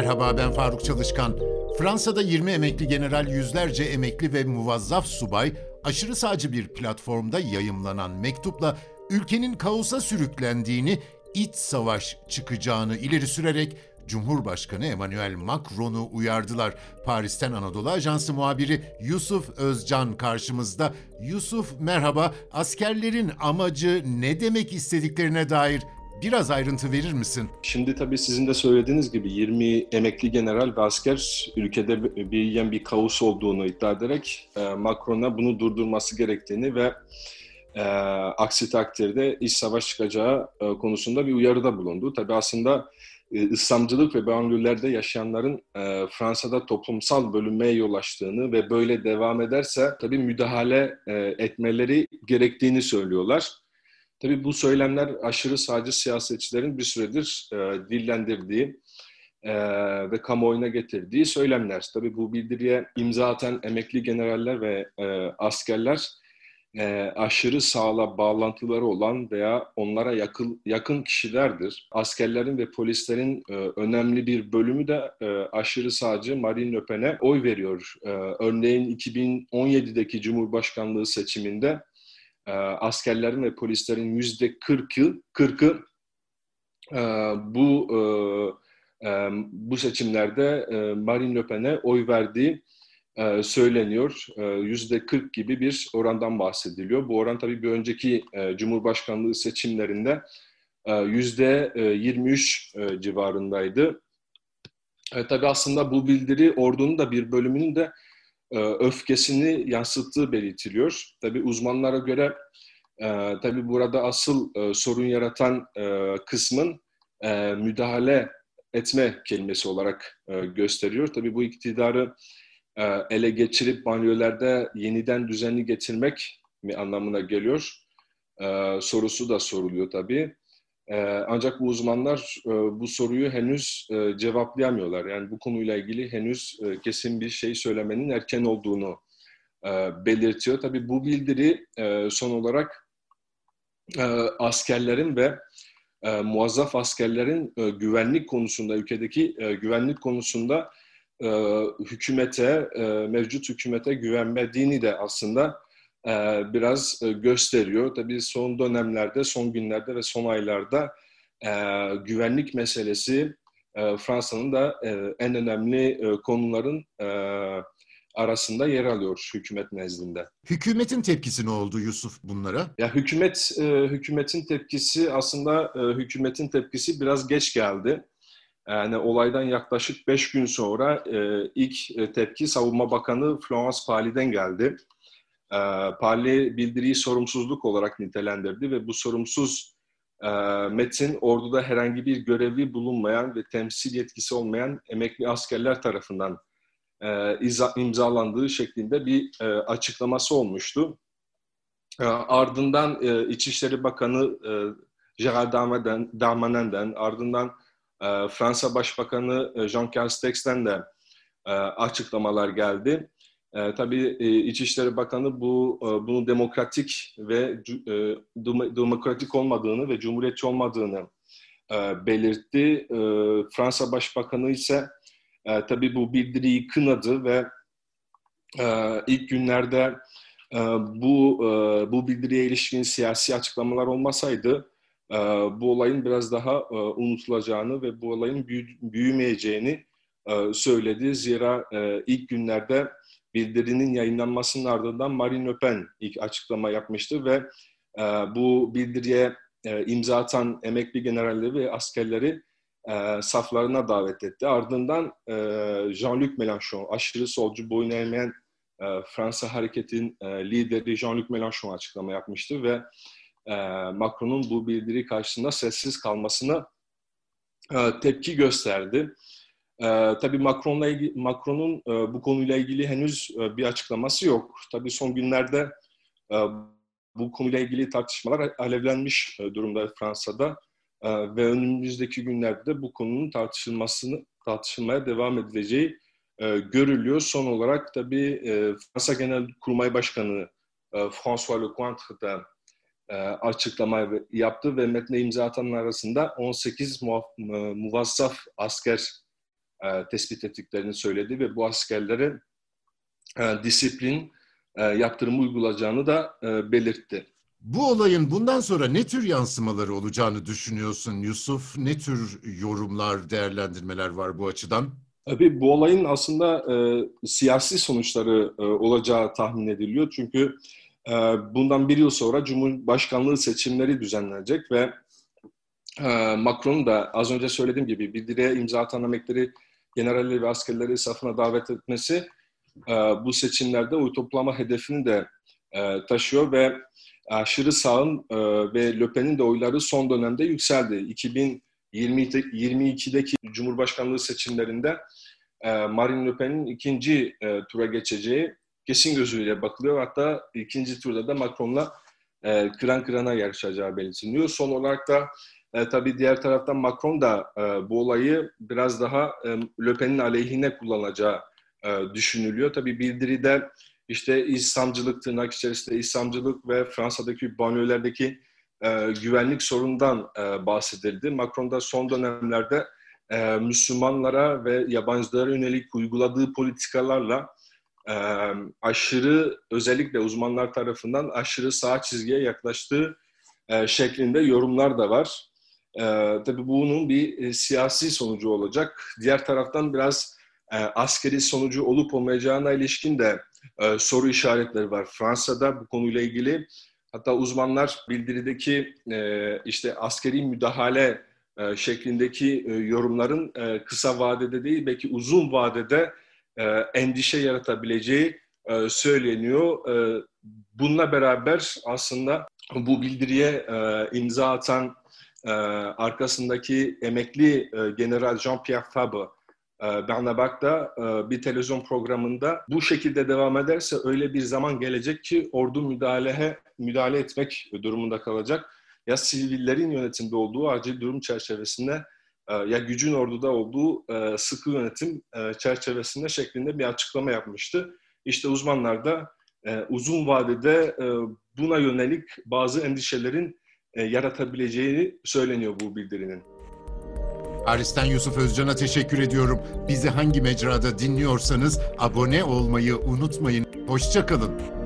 Merhaba ben Faruk Çalışkan. Fransa'da 20 emekli general, yüzlerce emekli ve muvazzaf subay aşırı sağcı bir platformda yayımlanan mektupla ülkenin kaosa sürüklendiğini, iç savaş çıkacağını ileri sürerek Cumhurbaşkanı Emmanuel Macron'u uyardılar. Paris'ten Anadolu Ajansı muhabiri Yusuf Özcan karşımızda. Yusuf merhaba. Askerlerin amacı ne demek istediklerine dair Biraz ayrıntı verir misin? Şimdi tabii sizin de söylediğiniz gibi 20 emekli general ve asker ülkede bir bir kaos olduğunu iddia ederek e, Macron'a bunu durdurması gerektiğini ve e, aksi takdirde iç savaş çıkacağı e, konusunda bir uyarıda bulundu. Tabii aslında e, İslamcılık ve banliyölerde yaşayanların e, Fransa'da toplumsal bölünmeye yol açtığını ve böyle devam ederse tabii müdahale e, etmeleri gerektiğini söylüyorlar. Tabii bu söylemler aşırı sağcı siyasetçilerin bir süredir e, dillendirdiği e, ve kamuoyuna getirdiği söylemler. Tabii bu bildiriye imza atan emekli generaller ve e, askerler e, aşırı sağla bağlantıları olan veya onlara yakın, yakın kişilerdir. Askerlerin ve polislerin e, önemli bir bölümü de e, aşırı sağcı Marine Le Pen'e oy veriyor. E, örneğin 2017'deki Cumhurbaşkanlığı seçiminde e, askerlerin ve polislerin yüzde 40'ı 40'ı e, bu e, e, bu seçimlerde e, Marine Le Pen'e oy verdiği söyleniyor. Yüzde 40 gibi bir orandan bahsediliyor. Bu oran tabii bir önceki Cumhurbaşkanlığı seçimlerinde yüzde 23 e, civarındaydı. E, tabii aslında bu bildiri ordunun da bir bölümünün de öfkesini yansıttığı belirtiliyor. Tabii uzmanlara göre e, tabii burada asıl e, sorun yaratan e, kısmın e, müdahale etme kelimesi olarak e, gösteriyor. Tabii bu iktidarı e, ele geçirip banyolarda yeniden düzenli getirmek mi anlamına geliyor? E, sorusu da soruluyor tabii. Ee, ancak bu uzmanlar e, bu soruyu henüz e, cevaplayamıyorlar. Yani bu konuyla ilgili henüz e, kesin bir şey söylemenin erken olduğunu belirtiyor. Tabii bu bildiri son olarak askerlerin ve muazzaf askerlerin güvenlik konusunda, ülkedeki güvenlik konusunda hükümete, mevcut hükümete güvenmediğini de aslında biraz e, gösteriyor. Tabii son dönemlerde, son günlerde ve son aylarda e, güvenlik meselesi Fransa'nın da en önemli konuların arasında yer alıyor hükümet nezdinde. Hükümetin tepkisi ne oldu Yusuf bunlara? Ya hükümet hükümetin tepkisi aslında hükümetin tepkisi biraz geç geldi. Yani olaydan yaklaşık beş gün sonra ilk tepki Savunma Bakanı Florence Pali'den geldi e, Parli bildiriyi sorumsuzluk olarak nitelendirdi ve bu sorumsuz e, metin orduda herhangi bir görevi bulunmayan ve temsil yetkisi olmayan emekli askerler tarafından e, imzalandığı şeklinde bir e, açıklaması olmuştu. E, ardından e, İçişleri Bakanı e, Gérald Darmanin'den, ardından e, Fransa Başbakanı e, Jean Castex,'den de e, açıklamalar geldi. E, tabii e, İçişleri Bakanı bu e, bunun demokratik ve e, demokratik olmadığını ve cumhuriyetçi olmadığını e, belirtti. E, Fransa Başbakanı ise e, tabii bu bildiriyi kınadı ve e, ilk günlerde e, bu e, bu bildiriye ilişkin siyasi açıklamalar olmasaydı e, bu olayın biraz daha e, unutulacağını ve bu olayın büyü, büyümeyeceğini e, söyledi. Zira e, ilk günlerde bildirinin yayınlanmasının ardından Marine Le Pen ilk açıklama yapmıştı ve e, bu bildiriye e, imza atan emekli generalleri ve askerleri e, saflarına davet etti. Ardından e, Jean-Luc Mélenchon, aşırı solcu boyun eğmeyen e, Fransa hareketin e, lideri Jean-Luc Mélenchon açıklama yapmıştı ve e, Macron'un bu bildiri karşısında sessiz kalmasına e, tepki gösterdi. Ee, tabii Macron'la Macron'un e, bu konuyla ilgili henüz e, bir açıklaması yok. Tabii son günlerde e, bu konuyla ilgili tartışmalar alevlenmiş e, durumda Fransa'da e, ve önümüzdeki günlerde bu konunun tartışılmasını tartışılmaya devam edileceği e, görülüyor. Son olarak tabii e, Fransa Genel Kurmay Başkanı e, François Lecointre da e, açıklama yaptı ve metne imza atanlar arasında 18 muvassaf asker e, tespit ettiklerini söyledi ve bu askerlere e, disiplin e, yaptırımı uygulayacağını da e, belirtti. Bu olayın bundan sonra ne tür yansımaları olacağını düşünüyorsun Yusuf? Ne tür yorumlar, değerlendirmeler var bu açıdan? Tabii bu olayın aslında e, siyasi sonuçları e, olacağı tahmin ediliyor. Çünkü e, bundan bir yıl sonra Cumhurbaşkanlığı seçimleri düzenlenecek ve e, Macron da az önce söylediğim gibi bildiriye imza atan emekleri generalleri ve askerleri safına davet etmesi e, bu seçimlerde oy toplama hedefini de e, taşıyor ve aşırı sağın e, ve Le Pen'in de oyları son dönemde yükseldi. 2022'deki Cumhurbaşkanlığı seçimlerinde Marine Le Pen'in ikinci tura geçeceği kesin gözüyle bakılıyor. Hatta ikinci turda da Macron'la e, kıran kırana yarışacağı belirtiliyor. Son olarak da e, tabii diğer taraftan Macron da e, bu olayı biraz daha e, Le Pen'in aleyhine kullanacağı e, düşünülüyor. Tabii bildiride işte İslamcılık, tırnak içerisinde İslamcılık ve Fransa'daki banyolardaki e, güvenlik sorundan e, bahsedildi. Macron da son dönemlerde e, Müslümanlara ve yabancılara yönelik uyguladığı politikalarla e, aşırı özellikle uzmanlar tarafından aşırı sağ çizgiye yaklaştığı e, şeklinde yorumlar da var. E, tabii bunun bir e, siyasi sonucu olacak. Diğer taraftan biraz e, askeri sonucu olup olmayacağına ilişkin de e, soru işaretleri var. Fransa'da bu konuyla ilgili hatta uzmanlar bildirideki e, işte askeri müdahale e, şeklindeki e, yorumların e, kısa vadede değil belki uzun vadede e, endişe yaratabileceği e, söyleniyor. E, bununla beraber aslında bu bildiriye e, imza atan e, arkasındaki emekli e, General Jean-Pierre Fabre e, da e, bir televizyon programında bu şekilde devam ederse öyle bir zaman gelecek ki ordu müdahale müdahale etmek durumunda kalacak. Ya sivillerin yönetimde olduğu acil durum çerçevesinde e, ya gücün orduda olduğu sıkı yönetim çerçevesinde şeklinde bir açıklama yapmıştı. İşte uzmanlar da uzun vadede buna yönelik bazı endişelerin yaratabileceğini söyleniyor bu bildirinin. Paris'ten Yusuf Özcan'a teşekkür ediyorum. Bizi hangi mecrada dinliyorsanız abone olmayı unutmayın. Hoşçakalın.